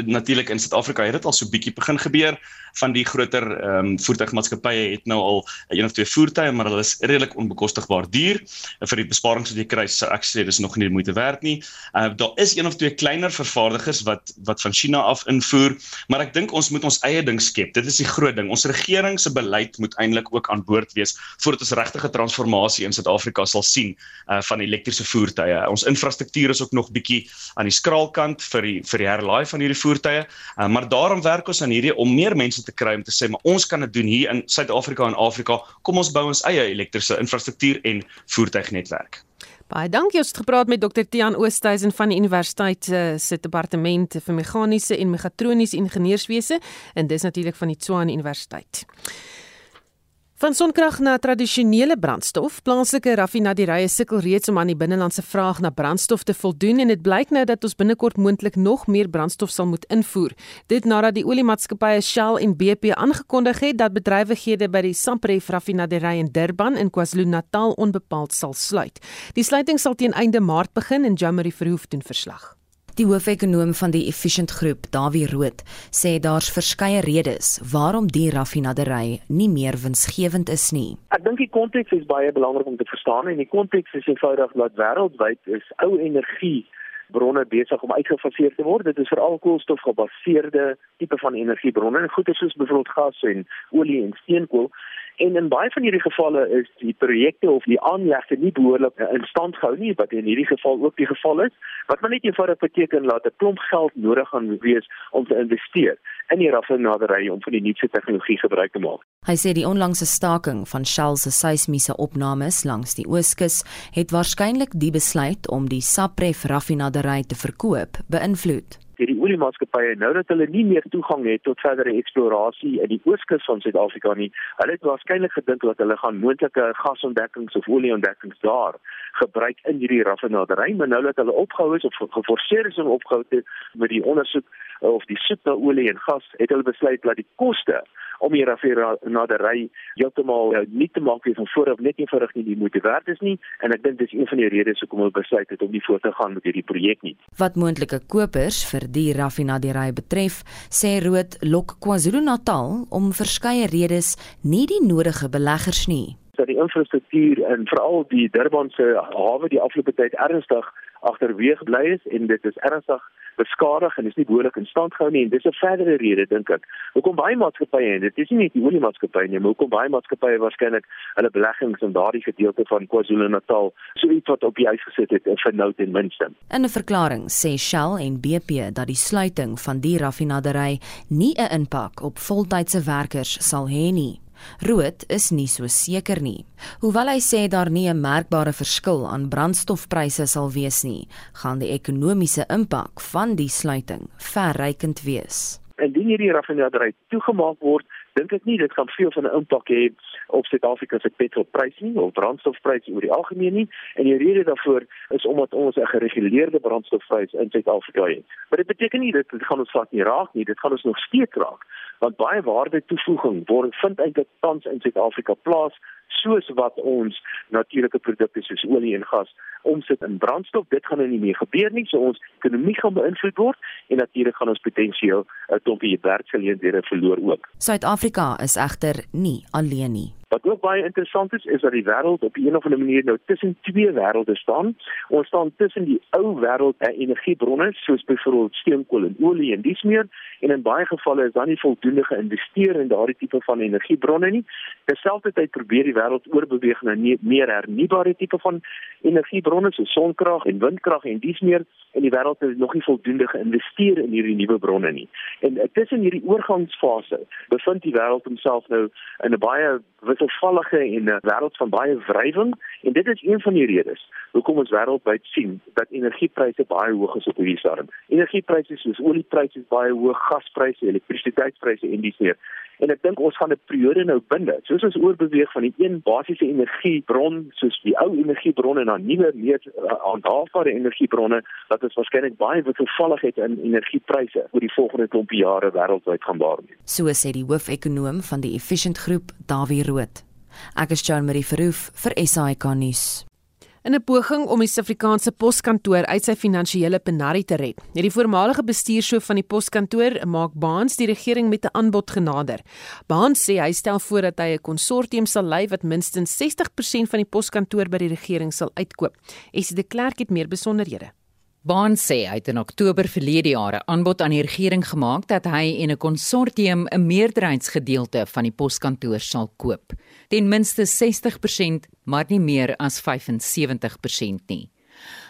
natuurlik in Suid-Afrika het dit al so bietjie begin gebeur van die groter ehm um, voertuigmaatskappye het nou al een of twee voertuie, maar hulle is redelik onbekostigbaar duur. Vir die besparings wat jy kry, sou ek sê dis nog nie die moeite werd nie. Uh daar is een of twee kleiner vervaardigers wat wat van China af invoer, maar ek dink ons moet ons eie ding skep. Dit is die groot ding. Ons regering se beleid moet eintlik ook aan boord wees voordat ons regtige transformasie in Suid-Afrika sal sien uh van elektriese voertuie. Ons infrastruktuur is ook nog bietjie aan die skraalkant vir die vir die herlaai van hierdie voertuie. Uh, maar daarom werk ons aan hierdie om meer mense te kry om te sê maar ons kan dit doen hier in Suid-Afrika en Afrika. Kom ons bou ons eie elektriese infrastruktuur en voertuignetwerk. Baie dankie. Ons het gepraat met Dr. Tiaan Oosthuizen van die Universiteit uh, se departement vir meganiese en megatroniese ingenieurswese en dis natuurlik van die Tshwane Universiteit. Van sonkrag na tradisionele brandstof, plaaslike raffinaderye sukkel reeds om aan die binnelandse vraag na brandstof te voldoen en dit blyk nou dat ons binnekort moontlik nog meer brandstof sal moet invoer. Dit nadat die oliemaatskappye Shell en BP aangekondig het dat bedrywighede by die Sampref raffinaderry in Durban in KwaZulu-Natal onbepaald sal sluit. Die sluiting sal teen einde Maart begin en Jamie Verhoef doen verslag. Die hoofekonoom van die Efficient Groep, Dawie Rood, sê daar's verskeie redes waarom die raffinaderry nie meer winsgewend is nie. Ek dink die konteks is baie belangrik om te verstaan en die konteks is eenvoudig dat wêreldwyd is ou energie bronne besig om uitgefaseer te word. Dit is veral koolstofgebaseerde tipe van energiebronne, goed soos byvoorbeeld gas en olie en steenkool En in baie van hierdie gevalle is die projekte of die aanlegte nie behoorlik in stand gehou nie, wat in hierdie geval ook die geval is. Wat maar net eenvoudig beteken dat 'n klomp geld nodig gaan wees om te investeer in die raffinaderye om van die nuutste tegnologie gebruik te maak. Hy sê die onlangse staking van Shell se seismiese opnames langs die ooskus het waarskynlik die besluit om die Sapref raffinaderye te verkoop beïnvloed deur die oliemaatskappye nou dat hulle nie meer toegang het tot verdere eksplorasie in die ooskus van Suid-Afrika nie. Hulle het waarskynlik gedink dat hulle gaan moontlike gasontdekkings of olieontdekkings daar gebruik in hierdie raffinaderry, maar nou dat hulle opgehou is of geforseer is om opgehou te met die ondersoek of die soek na olie en gas, het hulle besluit dat die koste om hier af hier na die ry heeltemal uh, nie te maak wie van voor af net eenvoudig nie die moeite werd is nie en ek dink dis een van die redes hoekom hulle besluit het om nie voort te gaan met hierdie projek nie. Wat moontlike kopers vir die raffinaderry betref, sê Rood lok KwaZulu-Natal om verskeie redes nie die nodige beleggers nie. Dat die infrastruktuur en veral die Durban se hawe die afgelope tyd ernstig agterweeg bly is en dit is ernstig beskadig en is nie behoorlik in stand gehou nie en dis 'n verdere rede dink ek. Hoekom baie maatskappye en dit is nie net die oliemaatskappye nie, maar hoekom baie maatskappye waarskynlik hulle beleggings in daardie gedeelte van KwaZulu-Natal so iets wat op die ys gesit het vir nou ten minste. In 'n verklaring sê Shell en BP dat die sluiting van die raffinaderry nie 'n impak op voltydse werkers sal hê nie. Rood is nie so seker nie. Hoewel hy sê daar nie 'n merkbare verskil aan brandstofpryse sal wees nie, gaan die ekonomiese impak van die sluiting verrykend wees. Indien hierdie raffinaderry toegemaak word, dink ek nie dit gaan veel van 'n impak hê op Suid-Afrika se petrolprys nie of brandstofprys oor die algemeen nie. En die rede daarvoor is omdat ons 'n gereguleerde brandstofprys in Suid-Afrika het. Maar dit beteken nie dit gaan ons vat nie raak nie, dit gaan ons nog steeds raak want baie waarde toevoeging word vind eintlik tans in Suid-Afrika plaas soos wat ons natuurlike produkte soos olie en gas omsit in brandstof. Dit gaan nou nie meer gebeur nie so ons ekonomie gaan beïnvloed word en natuurlik gaan ons potensieel 'n klompie werksgeleenthede verloor ook. Suid-Afrika is egter nie alleen nie Wat ook baie interessant is, is dat die wêreld op 'n of ander manier nou tussen twee wêrelde staan. Ons staan tussen die ou wêreld en energiebronne soos byvoorbeeld steenkool en olie en dies meer en in baie gevalle is daar nie voldoende geïnvesteer in daardie tipe van energiebronne nie. Terselfdertyd probeer die wêreld oorbeweeg na meer hernubare tipe van energiebronne soos sonkrag en windkrag en dies meer en die wêreld het nog nie voldoende geïnvesteer in hierdie nuwe bronne nie. En tussen hierdie oorgangsfase bevind die wêreld homself nou in 'n baie wisselvallige en 'n wêreld van baie wrywing en dit is een van die redes hoekom ons wêreldwyd sien dat energiepryse baie hoog is op hierdie stadium. Energiepryse soos oliepryse is baie hoog, gaspryse, elektrisiteitspryse en dis meer. En ek dink ons gaan 'n periode nou binde. Soos ons oorbeweeg van die een basiese energiebron soos die ou energiebronne na nuwe meer uh, aanhaalbare energiebronne, dat ons waarskynlik baie wisselvalligheid in energiepryse oor die volgende klompie jare wêreldwyd gaan waarneem. So sê die hoofekonoom van die Efficient Groep, Dawie Rood. Ek is Jean Marie Verhoef vir SAK nuus. In 'n poging om die Suid-Afrikaanse Poskantoor uit sy finansiële penarie te red, het die voormalige bestuurshoof van die Poskantoor, Mark Baans, die regering met 'n aanbod genader. Baans sê hy stel voor dat hy 'n konsortium sal lei wat minstens 60% van die Poskantoor by die regering sal uitkoop. Esie de Klerk het meer besonderhede. Baan sê hy het in Oktober verlede jaar 'n aanbod aan die regering gemaak dat hy en 'n konsortium 'n meerderheidsgedeelte van die poskantoor sal koop. Ten minste 60%, maar nie meer as 75% nie.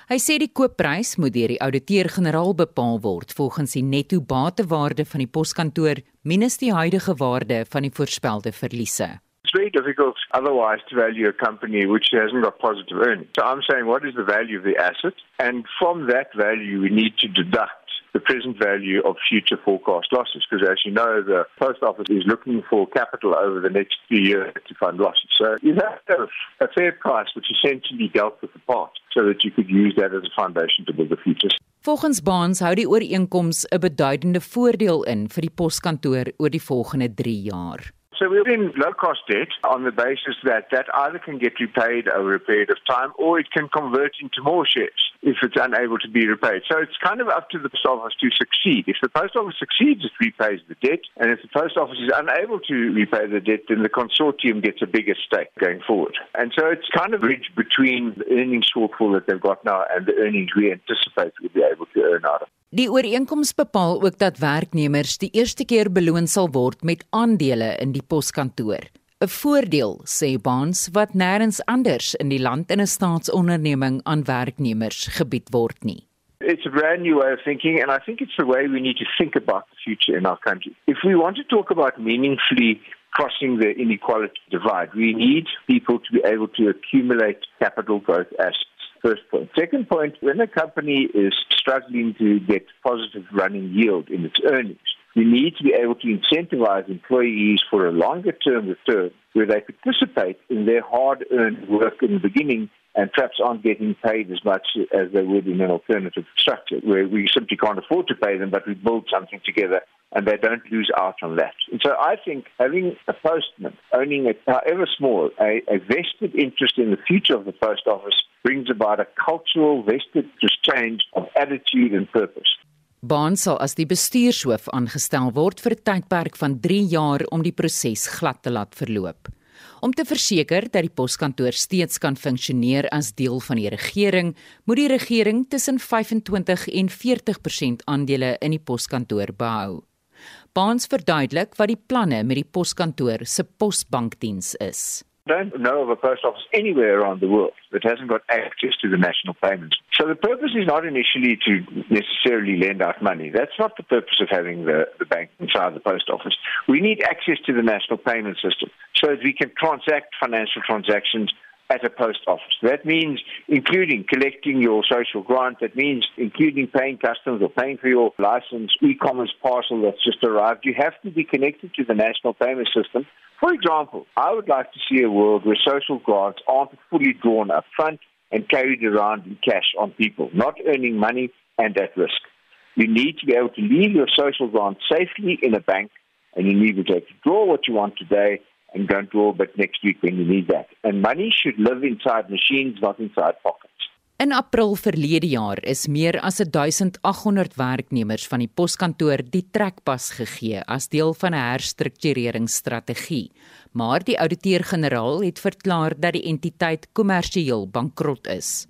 Hy sê die koopprys moet deur die ouditeur-generaal bepaal word volgens die netto batewaarde van die poskantoor minus die huidige waarde van die voorspelde verliese. It's very difficult otherwise to value a company which hasn't got positive earnings. So I'm saying, what is the value of the asset? And from that value, we need to deduct the present value of future forecast losses. Because as you know, the post office is looking for capital over the next few years to fund losses. So you have to have a fair price, which essentially dealt with the part, so that you could use that as a foundation to build the future. Volgens Baans hou die ooreenkoms 'n beduidende voordeel in vir die poskantoor oor die volgende 3 jaar. So we're in low cost debt on the basis that that either can get repaid over a period of time or it can convert into more shares if it's unable to be repaid. So it's kind of up to the post office to succeed. If the post office succeeds, it repays the debt. And if the post office is unable to repay the debt, then the consortium gets a bigger stake going forward. And so it's kind of a bridge between the earnings shortfall that they've got now and the earnings we anticipate we'll be able to earn out of. Die ooreenkoms bepaal ook dat werknemers die eerste keer beloon sal word met aandele in die poskantoor. 'n Voordeel, sê Baans, wat nêrens anders in die land in 'n staatsonderneming aan werknemers gebied word nie. It's a brand new way of thinking, and I think it's the way we need to think about the future in our country. If we want to talk about meaningfully crossing the inequality divide, we need people to be able to accumulate capital growth assets. First point. Second point, when a company is struggling to get positive running yield in its earnings, you need to be able to incentivize employees for a longer term return where they participate in their hard earned work in the beginning and perhaps aren't getting paid as much as they would in an alternative structure where we simply can't afford to pay them, but we build something together and they don't lose out on that. And so I think having a postman owning it, however small, a, a vested interest in the future of the post office brings about a cultural vested change of attitude and purpose. Baan sal as die bestuurshoof aangestel word vir 'n tydperk van 3 jaar om die proses glad te laat verloop. Om te verseker dat die poskantoor steeds kan funksioneer as deel van die regering, moet die regering tussen 25 en 40% aandele in die poskantoor behou. Baans verduidelik wat die planne met die poskantoor se posbankdiens is. Don't know of a post office anywhere around the world that hasn't got access to the national payments. So the purpose is not initially to necessarily lend out money. That's not the purpose of having the, the bank inside the post office. We need access to the national payment system so that we can transact financial transactions at a post office. That means including collecting your social grant. That means including paying customs or paying for your license, e-commerce parcel that's just arrived. You have to be connected to the national payment system. For example, I would like to see a world where social grants aren't fully drawn up front and carried around in cash on people, not earning money and at risk. You need to be able to leave your social grant safely in a bank and you need to be able to draw what you want today and don't draw but next week when you need that. And money should live inside machines, not inside pockets. In April verlede jaar is meer as 1800 werknemers van die poskantoor die trekpas gegee as deel van 'n herstruktureringsstrategie. Maar die ouditeur-generaal het verklaar dat die entiteit kommersieel bankrot is.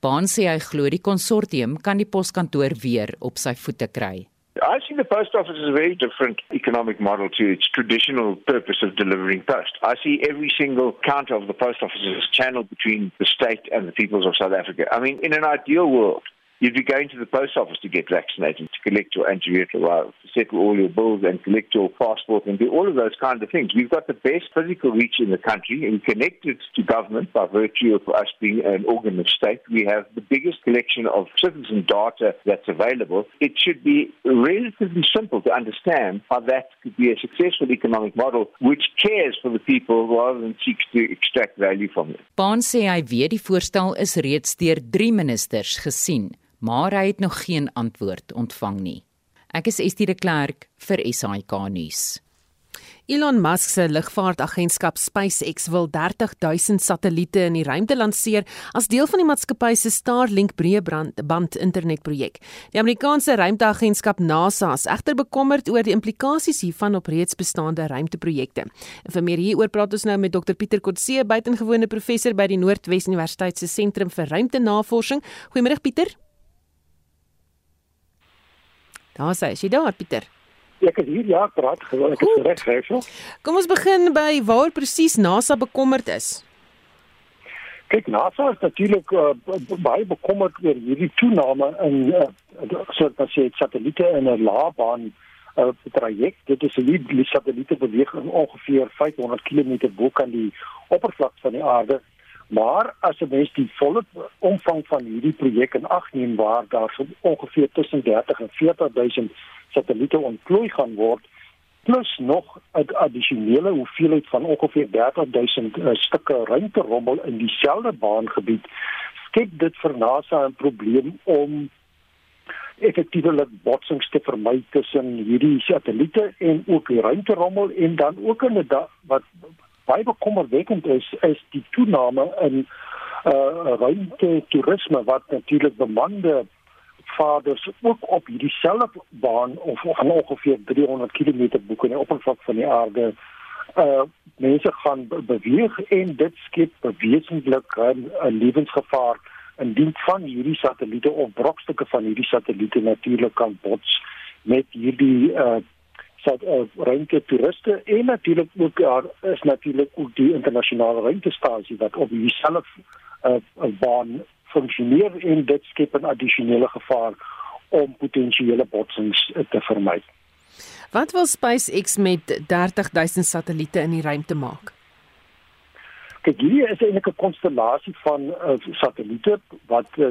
Baan sê hy glo die konsortium kan die poskantoor weer op sy voete kry. I see the post office as a very different economic model to its traditional purpose of delivering post. I see every single counter of the post office as channeled between the state and the peoples of South Africa. I mean, in an ideal world, You'd be going to the post office to get vaccinated, to collect your antiretroviral, to settle all your bills and collect your passport and do all of those kinds of things. We've got the best physical reach in the country and connected to government by virtue of us being an organ of state. We have the biggest collection of citizen data that's available. It should be relatively simple to understand how that could be a successful economic model which cares for the people rather than seeks to extract value from them. Baan sê hy weet die voorstel is reeds deur 3 ministers gesien maar hy het nog geen antwoord ontvang nie. Ek is Estie de Klerk vir SAK nuus. Elon Musk se lugvaartagentskap SpaceX wil 30000 satelliete in die ruimte lanseer as deel van die maatskappy se Starlink breëband internetprojek. Die Amerikaanse ruimteagentskap NASA is egter bekommerd oor die implikasies hiervan op reeds bestaande ruimteprojekte. En vir meer hieroor praat ons nou met Dr Pieter Kotse, buitengewone professor by die Noordwes Universiteit se Sentrum vir Ruimtenavorsing. Goeiemôre Pieter. Daar sê jy daar Pieter. Ek het hier ja praat gewoon ek het reg reg so. Kom ons begin by waar presies NASA bekommerd is. Kyk NASA is natuurlik uh, baie bekommerd oor hierdie toename in uh, soort as jy satelliete in 'n laabaan uh, traject. Dit is 'n die satelliete beweeg ongeveer 500 km bo kan die oppervlak van die aarde. Maar as jy mens die volle omvang van hierdie projek in ag neem waar daar so ongeveer tussen 30 en 40 000 satelliete ontplooi gaan word plus nog 'n addisionele hoeveelheid van ongeveer 30000 uh, stukke ruimterommel in dieselfde baangebied skep dit vir NASA 'n probleem om effektiewelik botsings te vermy tussen hierdie satelliete en ook die ruimterommel en dan ook in 'n wat baie bekommerwekkend is is die toename in uh ruimte toerisme wat natuurlik bemande vaders ook op hierdie selfde baan of ongeveer 300 km boek in die oppervlak van die aarde uh mense gaan beweeg en dit skep bewesentlik 'n lewensgevaar indien van hierdie satelliete of brokstukke van hierdie satelliete natuurlik kan bots met hierdie uh sat uh, ruimte toeriste en natuurlik ook daar is natuurlik ook die internasionale ruimtestasie wat op dieselfde uh, baan funksioneer en dit skep 'n addisionele gevaar om potensiële botsings te vermy. Wat wil SpaceX met 30000 satelliete in die ruimte maak? Kyk, hier is eintlik 'n konstellasie van uh, satelliete wat uh,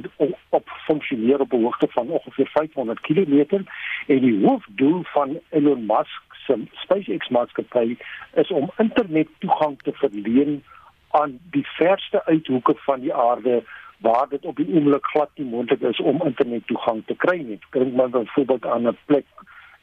op funksioneer op 'n hoogte van ongeveer 500 km en die hoofdoel van Elon Musk se SpaceX maatskappy is om internet toegang te verleen aan die verste uithoeke van die aarde waar dit op die oomblik glad nie moontlik is om internet toegang te kry nie. Dink maar byvoorbeeld aan 'n plek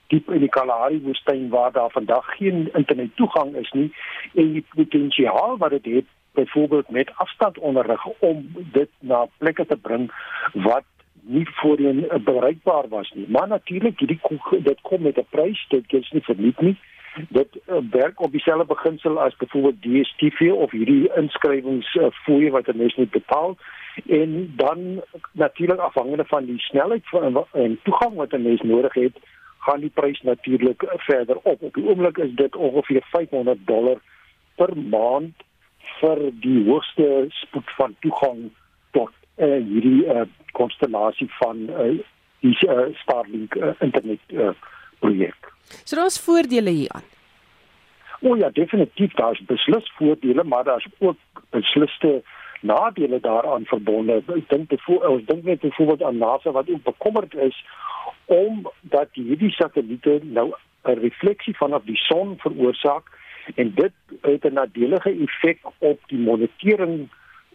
diep in die Kalahari woestyn waar daar vandag geen internet toegang is nie en die potensiaal wat dit het byvoorbeeld met afstandonderrig om dit na plekke te bring wat nie voorheen bereikbaar was nie. Maar natuurlik hierdie dit kom met 'n prys, dit is nie verniet nie. Dit uh, werk op dieselfde beginsel as byvoorbeeld DStv of hierdie inskrywingsfooie uh, wat 'n mens moet betaal en dan natuurlik afhangende van die snelheid van en toegang wat 'n mens nodig het, gaan die prys natuurlik verder op. Op die oomblik is dit ongeveer 500 dollar per maand vir die hoogste spoed van toegang tot uh, hierdie uh, konstellasie van uh, die uh, Starlink uh, internet uh, projek. So daar's voordele hieraan. O oh ja, definitief daar's beslis voordele, maar daar's ook besliste nadele daaraan verbonde. Ek dink ons dink net byvoorbeeld aan NASA wat ook bekommerd is om dat hierdie satelliete nou 'n refleksie vanaf die son veroorsaak en dit het 'n nadelige effek op die monitering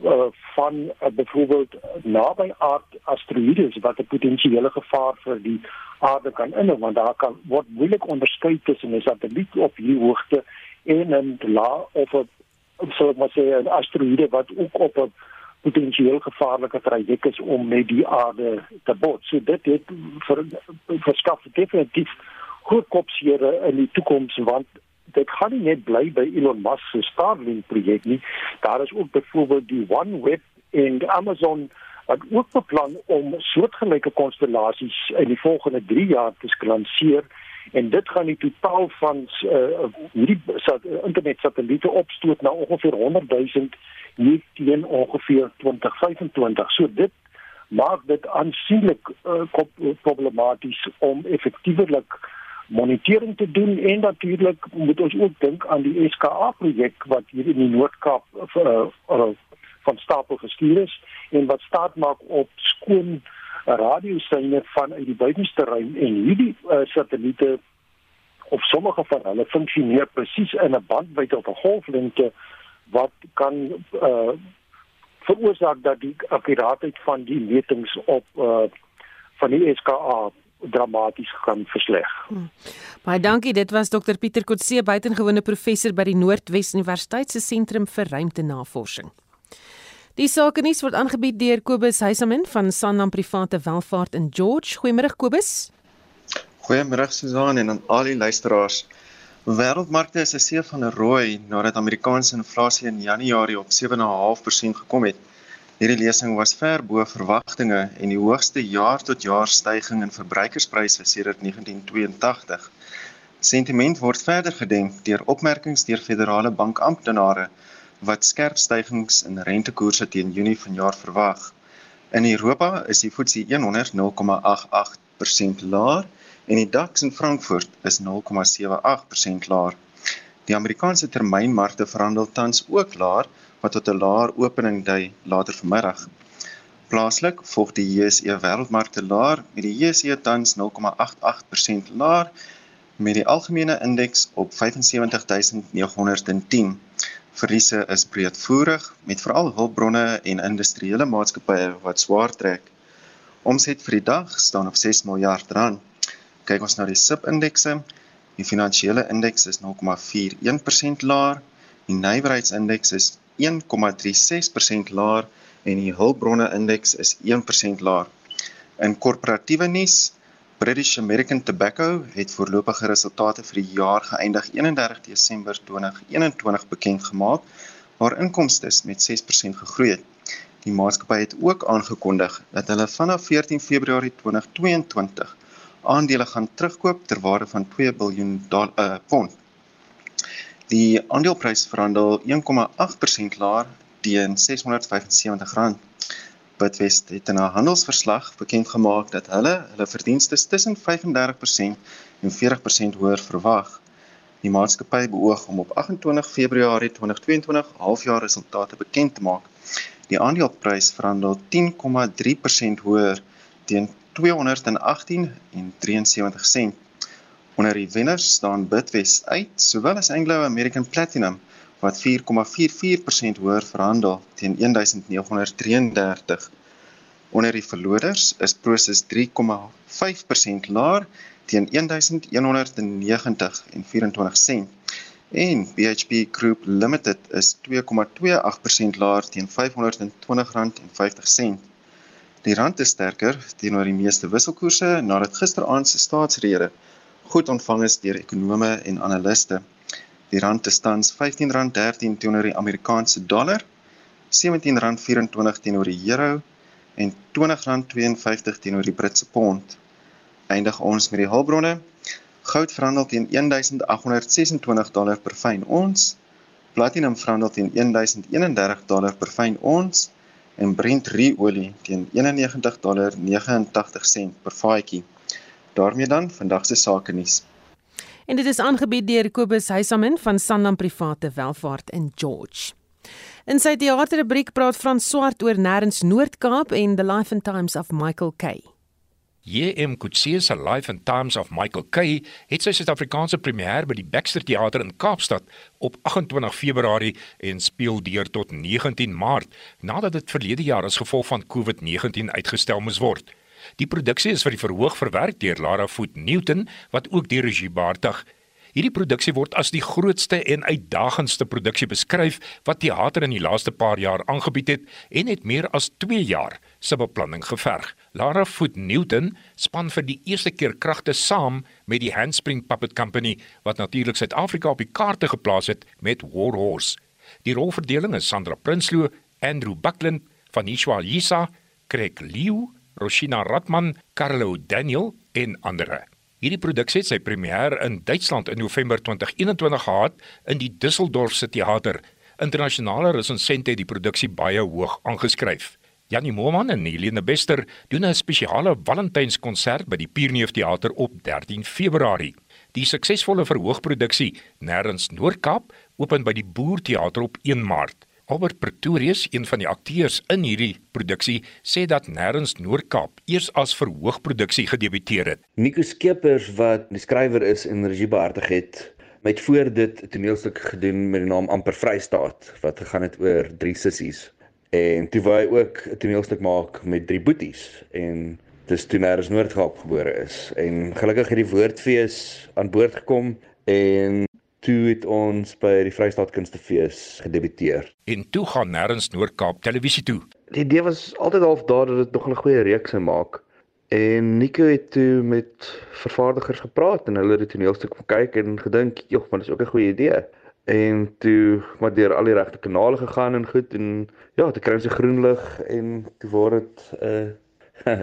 uh, van uh, byvoorbeeld naby aard asteroïdes wat 'n potensiële gevaar vir die aarde kan inhou want daar kan word moeilik onderskei tussen 'n satelliet op hierdie hoogte en 'n la of 'n so wat sê 'n asteroïde wat ook op 'n potensieel gevaarlike traject is om met die aarde te bots. So dit het vir verskaf definitief groot kopseere in die toekoms want dit gaan nie net bly by Elon Musk se Starlink projek nie. Daar is ook byvoorbeeld die OneWeb en Amazon wat ook beplan om soortgelyke konstellasies in die volgende 3 jaar te lanseer en dit gaan die totaal van uh, hierdie sat, internet satelliete opstoot na ongeveer 100 000 nie teen ongeveer 2025. So dit maak dit aansienlik uh, problematies om effektiewelik monitering te doen en natuurlik moet ons ook dink aan die SKA projek wat hier in die Noord-Kaap uh, uh, van stapel gestuur is en wat staat maak op skoon radiosyne vanuit die buitenste ruim en hierdie uh, satelliete of sommige van hulle funksioneer presies in 'n bandwydte op 'n golflengte wat kan uh, veroorsaak dat die akkuraatheid van die metings op uh, van die SKA dramaties gaan versleg. Hmm. Baie dankie. Dit was Dr Pieter Kotse, buitengewone professor by die Noordwes Universiteit se Sentrum vir Ruimtenavorsing. Die sake nuus word aangebied deur Kobus Huisamin van Sanlam Private Welvaart in George. Goeiemôre Kobus. Goeiemôre Susan en aan al die luisteraars. Wêreldmarkte is 'n see van rooi nadat Amerikaanse inflasie in Januarie op 7.5% gekom het. Hierdie lesing was ver bo verwagtinge en die hoogste jaar-tot-jaar stygings in verbruikerspryse sedert 1982. Sentiment word verder gedemp deur opmerkings deur federale bankamptenare wat skerp stygings in rentekoerse teen Junie vanjaar verwag. In Europa is die FTSE 100 0,88% laer en die DAX in Frankfurt is 0,78% laer. Die Amerikaanse termynmarkte verhandel tans ook laer wat tot 'n laer opening dui later vanmiddag. Plaaslik volg die JSE wêreldmarkte laer met die JSE tans 0,88% laer met die algemene indeks op 75910. Verliese is breedvoerig met veral hulpbronne en industriële maatskappye wat swaar trek. Omset vir die dag staan op 6 miljard rand kyk ons na die SIP-indekse, die finansiële indeks is 0,41% laer, die nywerheidsindeks is 1,36% laer en die hulpbronne indeks is 1% laer. In korporatiewe nuus, British American Tobacco het voorlopige resultate vir die jaar geëindig 31 Desember 2021 bekend gemaak waar inkomste met 6% gegroei het. Die maatskappy het ook aangekondig dat hulle vanaf 14 Februarie 2022 aandele gaan terugkoop ter waarde van 2 miljard uh, pond. Die aandeleprys verhandel 1,8% laer teen R675. Bidwest het in 'n handelsverslag bekend gemaak dat hulle hulle verdienste tussen 35% en 40% hoër verwag. Die maatskappy beoog om op 28 Februarie 2022 halfjaarresultate bekend te maak. Die aandeleprys verhandel 10,3% hoër teen 218 en 73 sent. Onder die wenners staan Bitwest uit, sowel as Anglo American Platinum wat 4,44% hoër verhandel teen 1933. Onder die verloders is Prosus 3,5% laer teen 1190 en 24 sent. En BHP Group Limited is 2,28% laer teen R520.50. Die rand is sterker teenoor die meeste wisselkoerse nadat gisteraand se staatsrede goed ontvang is deur ekonome en analiste. Die rand is tans R15.13 teenoor die Amerikaanse dollar, R17.24 teenoor die euro en R20.52 teenoor die Britse pond. Eindig ons met die hulpbronne. Goud verhandel teen 1826 dollar per fyn ons. Platinum verhandel teen 1031 dollar per fyn ons en Brent ruolie teen 91.89 per vaatjie. Daarmee dan vandag se sake nuus. En dit is aangebied deur Kobus Huisamin van Sanlam Private Welvaart in George. In sy teaterrubriek praat Frans Swart oor Nêrens Noord-Kaap en The Life and Times of Michael Kay. J.M. Kutsie se Life and Times of Michael Kay het sy Suid-Afrikaanse premier by die Baxter Theater in Kaapstad op 28 Februarie en speel deur tot 19 Maart nadat dit verlede jaar as gevolg van COVID-19 uitgestel moes word. Die produksie is vir die verhoog verwerk deur Lara Foot Newton wat ook die regie beheer. Hierdie produksie word as die grootste en uitdagendste produksie beskryf wat teater in die laaste paar jaar aangebied het en het meer as 2 jaar se beplanning geverg. Lara Foot Newton span vir die eerste keer kragte saam met die Handspring Puppet Company wat natuurlik Suid-Afrika op die kaarte geplaas het met War Horse. Die rolverdeling is Sandra Prinsloo, Andrew Buckland, Vanishwa Yisa, Craig Liu, Roshina Ratman, Carlo Daniel en ander. Hierdie produksie het sy premier in Duitsland in November 2021 gehad in die Düsseldorfse teater. Internasionale resensente het die produksie baie hoog aangeskryf. Janie Moorman en Helene Bester doen 'n spesiale Valentynskonsert by die Pierneef Theater op 13 Februarie. Die suksesvolle verhoogproduksie Nêrens Noord-Kaap open by die Boer Theater op 1 Maart. Albert Pretorius, een van die akteurs in hierdie produksie, sê dat Nêrens Noord-Kaap eers as verhoogproduksie gedebuteer het. Nico Skeepers wat die skrywer is en regie behartig het, het voor dit 'n toneelstuk gedoen met die naam Amper Vrystaat wat gegaan het oor drie sissies. En toe wou hy ook 'n toneelstuk maak met drie boeties en dis toe Nars Noord-Kaap gebore is en gelukkig het die woordfees aan boord gekom en toe het ons by die Vrystaat Kunstefees gedebuteer. En toe gaan Nars Noord-Kaap televisie toe. Die idee was altyd half daar dat dit nog 'n goeie reeks sou maak. En Nico het toe met vervaardigers gepraat en hulle het die toneelstuk gekyk en gedink, "Jog, maar dis ook 'n goeie idee." En toe maar deur al die regte kanale gegaan en goed en ja, te kry ons 'n groen lig en toe word dit 'n uh,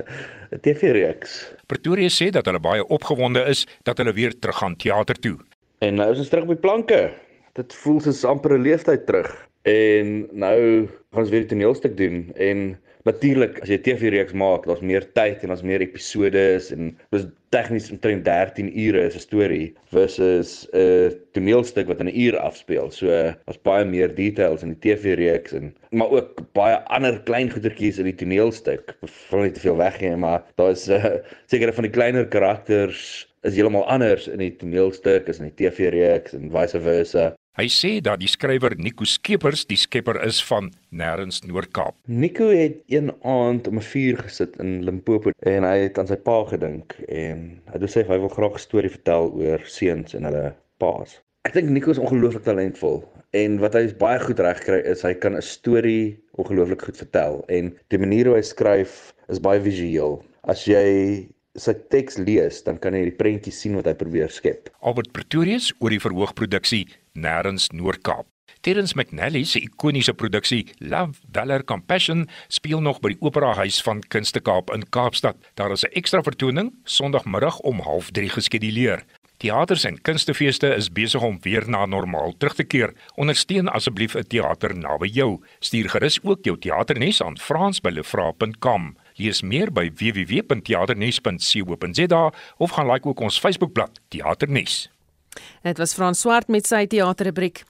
'n TV-reeks. Pretoria sê dat hulle baie opgewonde is dat hulle weer terug gaan teater toe. En nou is ons terug by planke. Dit voel soos amper 'n leeftyd terug. En nou gaan ons weer 'n toneelstuk doen en Natuurlik, as jy 'n TV-reeks maak, daar's meer tyd en daar's meer episode en dis tegnies omtrent 13 ure is 'n storie versus 'n toneelstuk wat in 'n uur afspeel. So daar's baie meer details in die TV-reeks en maar ook baie ander klein goedertjies in die toneelstuk. Wil nie te veel weggee, maar daar's uh, sekere van die kleiner karakters is heeltemal anders in die toneelstuk as in die TV-reeks en vice versa. Hy sê dat die skrywer Nico Skeepers die skepper is van Nêrens Noord-Kaap. Nico het een aand om 'n vuur gesit in Limpopo en hy het aan sy pa gedink en hy het gesê hy wil graag 'n storie vertel oor seuns en hulle paas. Ek dink Nico is ongelooflik talentvol en wat hy baie goed reg kry is hy kan 'n storie ongelooflik goed vertel en die manier hoe hy skryf is baie visueel. As jy sy teks lees, dan kan jy die prentjie sien wat hy probeer skep. Albert Pretorius oor die verhoogproduksie nêrens Noord-Kaap. Terrence McNally se ikoniese produksie Love, Valor, Compassion speel nog by die Opera Huis van Kunste Kaap in Kaapstad. Daar is 'n ekstra vertoning Sondagmiddag om 0.30 geskeduleer. Teaters en kunstefeeste is besig om weer na normaal terug te keer. Ondersteun asseblief 'n teater naby jou. Stuur gerus ook jou teaternes aan frans@lefra.com. Lees meer by www.teaternes.co.za of gaan like ook ons Facebookblad Teaternes. Dit was Frans Swart met sy teaterrubriek.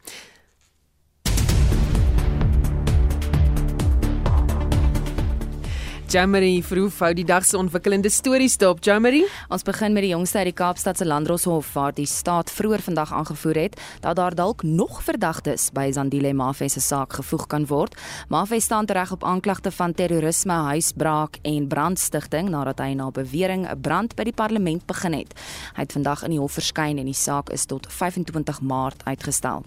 Jamari Vroef hou die dag se ontwikkelende stories dop. Jamari, ons begin met die jongste uit die Kaapstadse Landdroshof waar die staat vroeër vandag aangevoer het dat daar dalk nog verdagtes by Zandile Mafe se saak gevoeg kan word. Mafe staan tereg op aanklagte van terrorisme, huisbraak en brandstigting nadat hy na bewering 'n brand by die parlement begin het. Hy het vandag in die hof verskyn en die saak is tot 25 Maart uitgestel.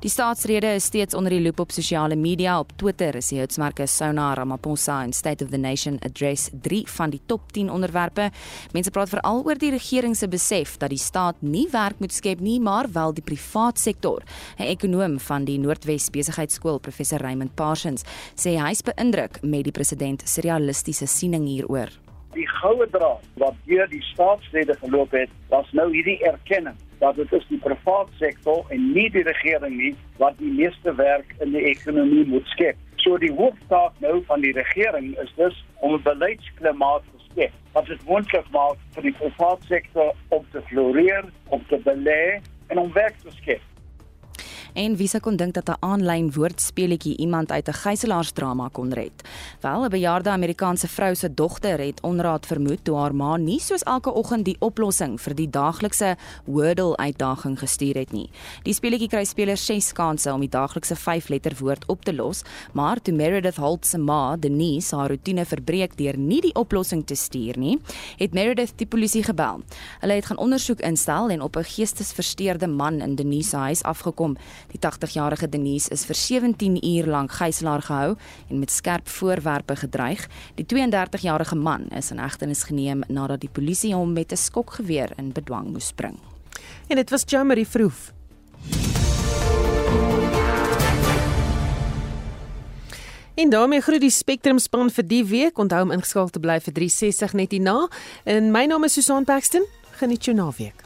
Die staatsrede is steeds onder die loop op sosiale media. Op Twitter is die hitsmerke Sona Ramaphosa en State of the Nation Address 3 van die top 10 onderwerpe. Mense praat veral oor die regering se besef dat die staat nie werk moet skep nie, maar wel die privaat sektor. 'n Ekonoom van die Noordwes Besigheidsskool, professor Raymond Parsons, sê hy is beïndruk met die president se realistiese siening hieroor. Die goue draad wat deur die staatsrede geloop het, was nou hierdie erkenning dat dit is die private sektor en nie die regering nie wat die meeste werk in die ekonomie moet skep. So die hooftaak nou van die regering is dus om 'n beleidsklimaat te skep wat dit moontlik maak vir die private sektor om te floreer, om te belê en om werk te skep. En wie sou kon dink dat 'n aanlyn woordspeletjie iemand uit 'n gijselaarsdrama kon red? Wel, 'n bejaarde Amerikaanse vrou se dogter het onraad vermoed toe haar ma nie soos elke oggend die oplossing vir die daaglikse Wordle uitdaging gestuur het nie. Die speletjie kry spelers 6 kansse om die daaglikse 5-letter woord op te los, maar toe Meredith Holt se ma, Denise, haar rotine verbreek deur nie die oplossing te stuur nie, het Meredith die polisie gebel. Hulle het gaan ondersoek instel en op 'n geestesversteurde man in Denise se huis afgekom. Die 80-jarige Denise is vir 17 uur lank gijslaar gehou en met skerp voorwerpe gedreig. Die 32-jarige man is in hegtenis geneem nadat die polisie hom met 'n skokgeweer in bedwang moes bring. En dit was Jamari Vroef. En daarmee groet die Spectrum span vir die week. Onthou om ingeskakel te bly vir 360 net hierna. En my naam is Susan Paxton. Geniet jou naweek.